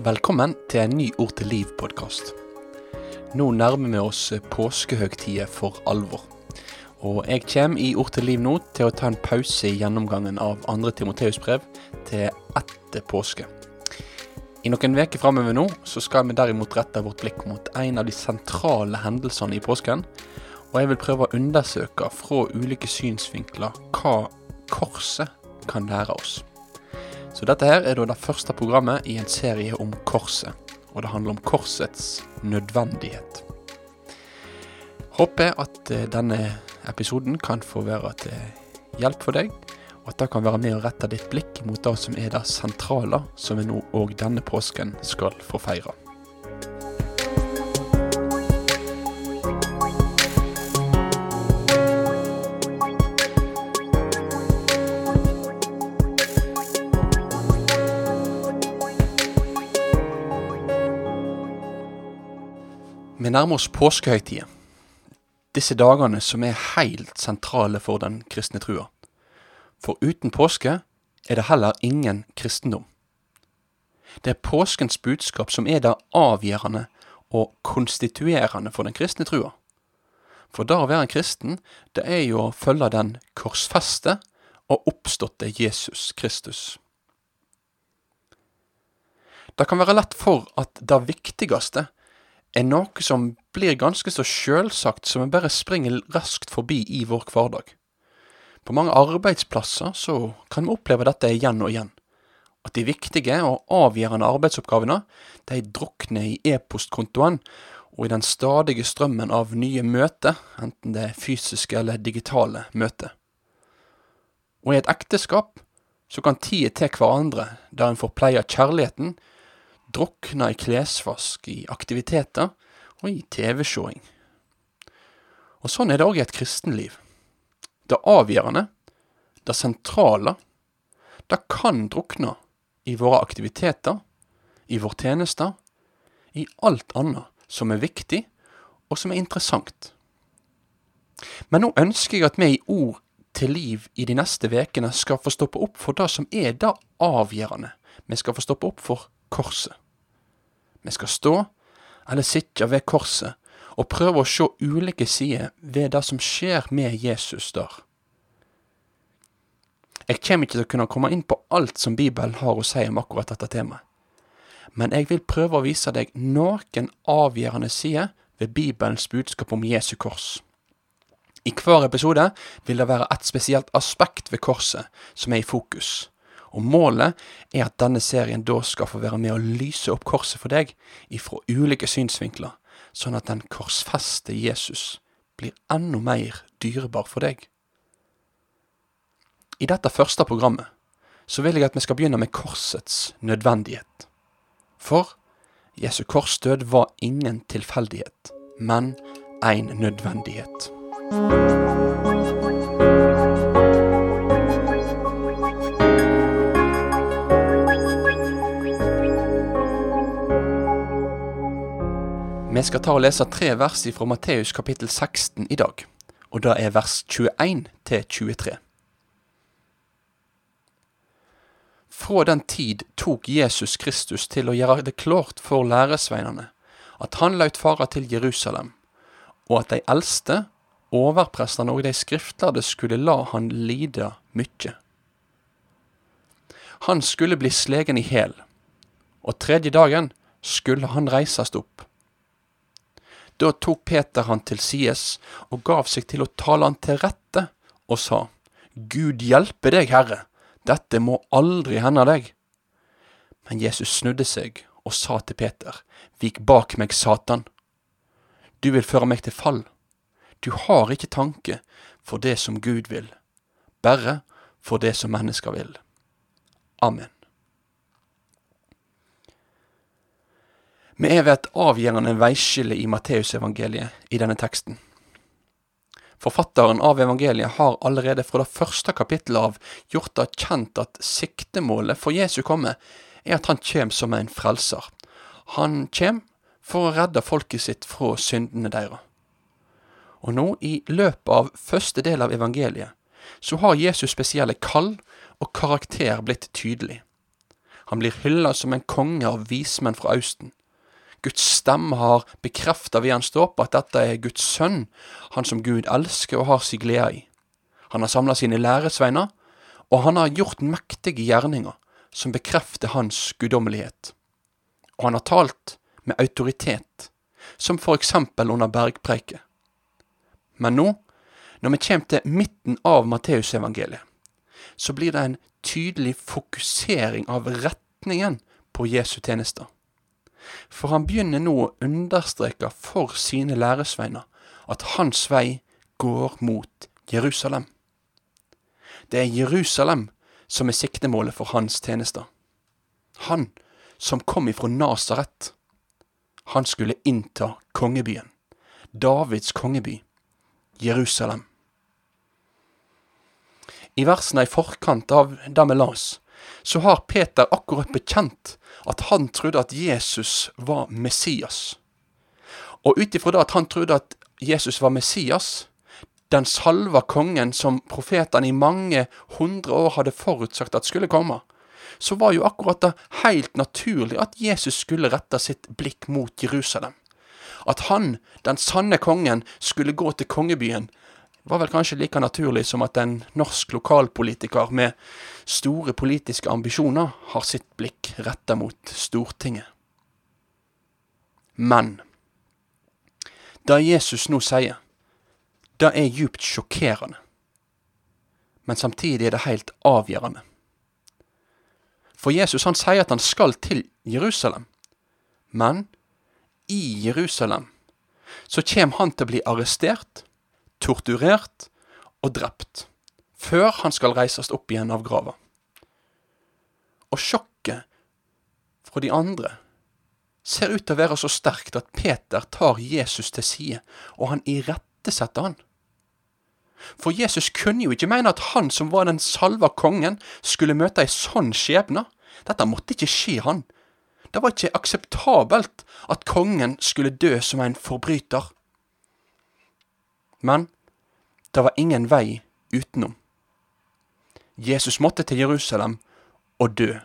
Velkommen til en ny Ord til liv-podkast. Nå nærmer vi oss påskehøgtider for alvor. Og jeg kommer i Ord til liv nå til å ta en pause i gjennomgangen av 2. Timoteus-brev til etter påske. I noen uker framover nå så skal vi derimot rette vårt blikk mot en av de sentrale hendelsene i påsken. Og jeg vil prøve å undersøke fra ulike synsvinkler hva korset kan lære oss. Så dette her er da det første programmet i en serie om korset. Og det handler om korsets nødvendighet. Håper at eh, denne episoden kan få være til hjelp for deg, og at det kan være med å rette ditt blikk mot det som er det sentrale, som vi nå òg denne påsken skal få feire. Vi nærmer oss påskehøytida. Disse dagene som er helt sentrale for den kristne trua. For uten påske er det heller ingen kristendom. Det er påskens budskap som er det avgjørende og konstituerende for den kristne trua. For det å være en kristen, det er jo å følge den korsfeste og oppståtte Jesus Kristus. Det kan være lett for at det viktigste er noe som blir ganske så sjølsagt som vi bare springer raskt forbi i vår hverdag. På mange arbeidsplasser så kan vi oppleve dette igjen og igjen. At de viktige og avgjørende arbeidsoppgavene de drukner i e-postkontoen og i den stadige strømmen av nye møter, enten det er fysiske eller digitale møter. Og i et ekteskap så kan tida til hverandre, der en får pleie kjærligheten, drukne i klesvask, i aktiviteter og i TV-showing. Og sånn er det òg i et kristenliv. Det avgjørende, det sentrale, det kan drukne i våre aktiviteter, i vår tjeneste, i alt annet som er viktig, og som er interessant. Men nå ønsker jeg at vi i ord til liv i de neste ukene skal få stoppe opp for det som er det avgjørende. Vi skal få stoppe opp for korset. Vi skal stå eller sitte ved korset og prøve å se ulike sider ved det som skjer med Jesus der. Jeg kommer ikke til å kunne komme inn på alt som Bibelen har å si om akkurat dette temaet, men jeg vil prøve å vise deg noen avgjørende sider ved Bibelens budskap om Jesu kors. I hver episode vil det være et spesielt aspekt ved korset som er i fokus. Og målet er at denne serien da skal få være med å lyse opp korset for deg ifra ulike synsvinkler, sånn at den korsfeste Jesus blir enda mer dyrebar for deg. I dette første programmet så vil jeg at vi skal begynne med korsets nødvendighet. For Jesu korsdød var ingen tilfeldighet, men en nødvendighet. Vi skal ta og lese tre vers fra Matteus kapittel 16 i dag, og det er vers 21 til 23. Fra den tid tok Jesus Kristus til å gjøre det klart for læresveinene at han laut fara til Jerusalem, og at de eldste, overprestene og de skriftlærde skulle la han lide mykje. Han skulle bli slegen i hæl, og tredje dagen skulle han reisast opp. Da tok Peter han til sides og gav seg til å tale han til rette, og sa, Gud hjelpe deg, Herre, dette må aldri hende deg. Men Jesus snudde seg og sa til Peter, Vik bak meg, Satan. Du vil føre meg til fall. Du har ikke tanke for det som Gud vil, bare for det som mennesker vil. Amen. Vi er ved et avgjørende veiskille i Matteusevangeliet i denne teksten. Forfatteren av evangeliet har allerede fra det første kapittelet av gjort det kjent at siktemålet for Jesu komme er at han kommer som en frelser. Han kommer for å redde folket sitt fra syndene deres. Og nå, i løpet av første del av evangeliet, så har Jesus spesielle kall og karakter blitt tydelig. Han blir hylla som en konge av vismenn fra Austen. Guds stemme har bekrefta ved han dåp at dette er Guds sønn, han som Gud elsker og har sin glede i. Han har samla sine læresveiner, og han har gjort mektige gjerninger som bekrefter hans guddommelighet. Og han har talt med autoritet, som for eksempel under bergpreiket. Men nå, når vi kommer til midten av Matteusevangeliet, så blir det en tydelig fokusering av retningen på Jesu tjenester. For han begynner nå å understreke for sine læresveiner at hans vei går mot Jerusalem. Det er Jerusalem som er siktemålet for hans tjenester. Han som kom ifra Nasaret. Han skulle innta kongebyen. Davids kongeby. Jerusalem. I versene i forkant av det vi las, så har Peter akkurat bekjent at han trodde at Jesus var Messias. Og ut ifra at han trodde at Jesus var Messias, den salva kongen som profetene i mange hundre år hadde forutsagt at skulle komme, så var jo akkurat det helt naturlig at Jesus skulle rette sitt blikk mot Jerusalem. At han, den sanne kongen, skulle gå til kongebyen, var vel kanskje like naturlig som at en norsk lokalpolitiker med store politiske ambisjoner har sitt blikk retta mot Stortinget. Men det Jesus nå sier, det er djupt sjokkerende. Men samtidig er det helt avgjørende. For Jesus han sier at han skal til Jerusalem. Men i Jerusalem så kommer han til å bli arrestert torturert og drept, før han skal reises opp igjen av grava. Og sjokket fra de andre ser ut til å være så sterkt at Peter tar Jesus til side, og han irettesetter han. For Jesus kunne jo ikke mene at han som var den salva kongen, skulle møte ei sånn skjebne. Dette måtte ikke skje han. Det var ikke akseptabelt at kongen skulle dø som en forbryter. Men det var ingen vei utenom. Jesus måtte til Jerusalem og dø.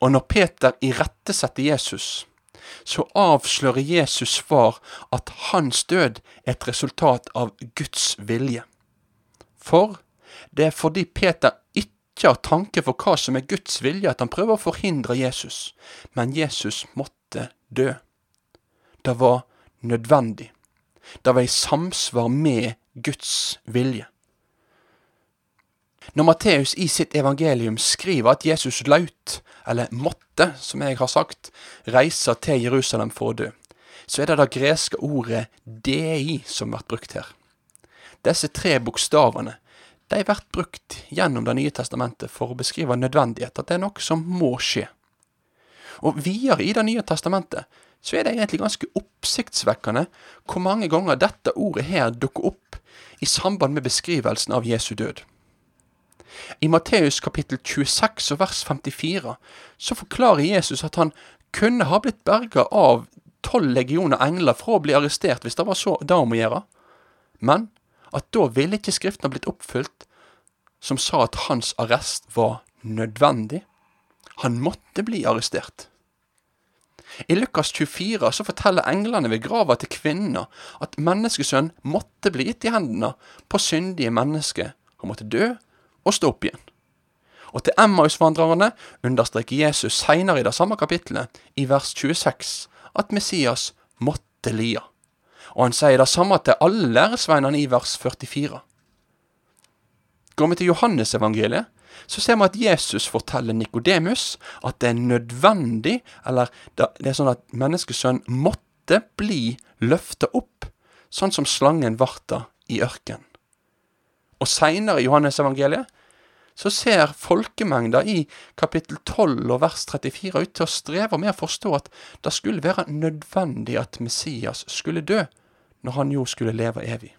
Og når Peter irettesetter Jesus, så avslører Jesus svar at hans død er et resultat av Guds vilje. For det er fordi Peter ikke har tanke for hva som er Guds vilje, at han prøver å forhindre Jesus, men Jesus måtte dø. Det var nødvendig. Det var i samsvar med Guds vilje. Når Matteus i sitt evangelium skriver at Jesus laut, eller måtte, som jeg har sagt, reise til Jerusalem for å dø, så er det det greske ordet dei som blir brukt her. Disse tre bokstavene de blir brukt gjennom Det nye testamentet for å beskrive nødvendighet, at det er noe som må skje. Og videre i Det nye testamentet så er det egentlig ganske oppsiktsvekkende hvor mange ganger dette ordet her dukker opp i samband med beskrivelsen av Jesu død. I Matteus kapittel 26 og vers 54 så forklarer Jesus at han kunne ha blitt berga av tolv legioner engler fra å bli arrestert hvis det var så det om å gjøre, men at da ville ikke Skriften ha blitt oppfylt, som sa at hans arrest var nødvendig. Han måtte bli arrestert. I Lukas 24 så forteller englene ved grava til kvinner at menneskesønn måtte bli gitt i hendene på syndige mennesker. Han måtte dø og stå opp igjen. Og til Emmausvandrerne understreker Jesus seinere i det samme kapittelet, i vers 26, at Messias måtte lia. Og han sier det samme til alle læresveinene i vers 44. Går vi til Johannesevangeliet, så ser vi at Jesus forteller Nikodemus at det er nødvendig, eller det er sånn at menneskesønnen måtte bli løfta opp, sånn som slangen varta i ørkenen. Og seinere i Johannes-evangeliet så ser folkemengda i kapittel 12 og vers 34 ut til å streve med å forstå at det skulle være nødvendig at Messias skulle dø, når han jo skulle leve evig.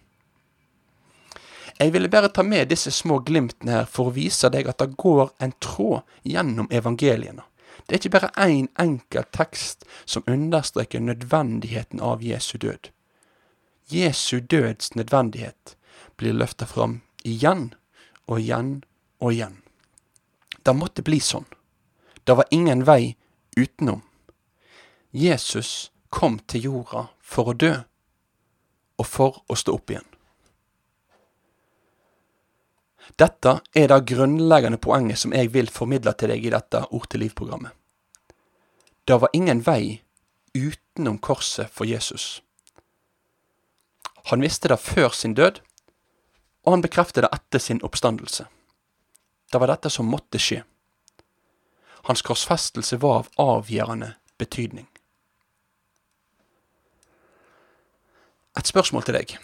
Jeg ville bare ta med disse små glimtene her for å vise deg at det går en tråd gjennom evangeliene. Det er ikke bare én en enkel tekst som understreker nødvendigheten av Jesu død. Jesu døds nødvendighet blir løfta fram igjen og igjen og igjen. Det måtte bli sånn. Det var ingen vei utenom. Jesus kom til jorda for å dø, og for å stå opp igjen. Dette er det grunnleggende poenget som jeg vil formidle til deg i dette Ord til liv-programmet. Det var ingen vei utenom korset for Jesus. Han visste det før sin død, og han bekreftet det etter sin oppstandelse. Det var dette som måtte skje. Hans korsfestelse var av avgjørende betydning. Et spørsmål til deg.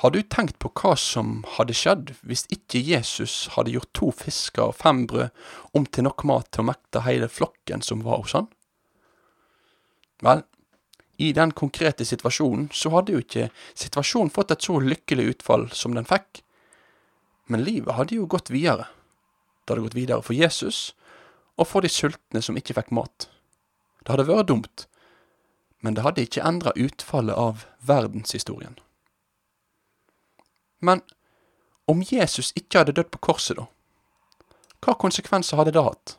Har du tenkt på hva som hadde skjedd hvis ikke Jesus hadde gjort to fisker og fem brød om til nok mat til å mekte hele flokken som var hos han? Vel, i den konkrete situasjonen så hadde jo ikke situasjonen fått et så lykkelig utfall som den fikk. Men livet hadde jo gått videre. Det hadde gått videre for Jesus, og for de sultne som ikke fikk mat. Det hadde vært dumt, men det hadde ikke endra utfallet av verdenshistorien. Men om Jesus ikke hadde dødd på korset, da? Hva konsekvenser hadde det hatt?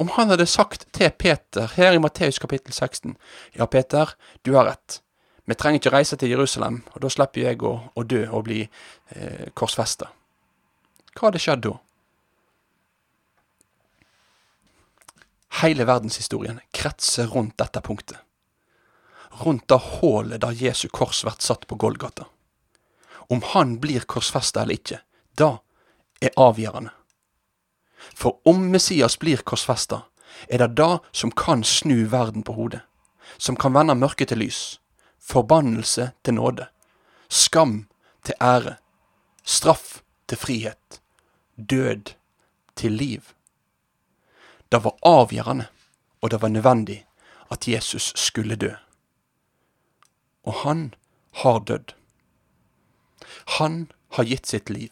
Om han hadde sagt til Peter her i Matteus kapittel 16 Ja, Peter, du har rett. Vi trenger ikke reise til Jerusalem, og da slipper jeg å, å dø og bli eh, korsfesta. Hva hadde skjedd da? Hele verdenshistorien kretser rundt dette punktet. Rundt det hullet der Jesu kors blir satt på Golgata. Om han blir korsfesta eller ikke, da er avgjørende. For om Messias blir korsfesta, er det det som kan snu verden på hodet. Som kan vende mørket til lys. Forbannelse til nåde. Skam til ære. Straff til frihet. Død til liv. Det var avgjørende, og det var nødvendig, at Jesus skulle dø. Og han har dødd. Han har gitt sitt liv.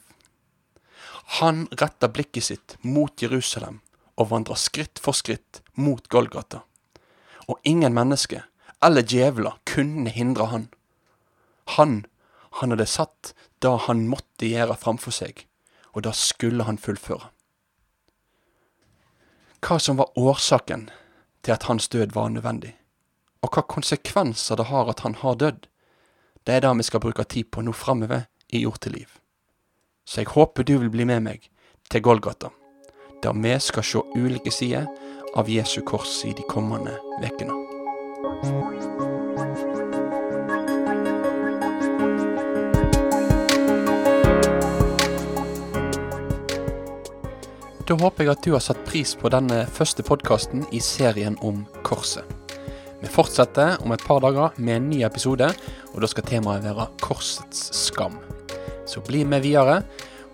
Han retter blikket sitt mot Jerusalem og vandrer skritt for skritt mot Golgata. Og ingen menneske eller djevler kunne hindre han. Han, han hadde satt det han måtte gjøre framfor seg, og det skulle han fullføre. Hva som var årsaken til at hans død var nødvendig, og hva konsekvenser det har at han har dødd, det er det vi skal bruke tid på nå framover i Jord til liv. Så jeg håper du vil bli med meg til Golgata, der vi skal se ulike sider av Jesu kors i de kommende ukene. Da håper jeg at du har satt pris på denne første podkasten i serien om korset. Vi fortsetter om et par dager med en ny episode, og da skal temaet være korsets skam. Så bli med videre,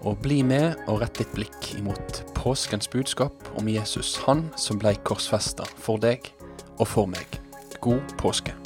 og bli med og rett ditt blikk imot påskens budskap om Jesus, han som blei korsfesta for deg og for meg. God påske.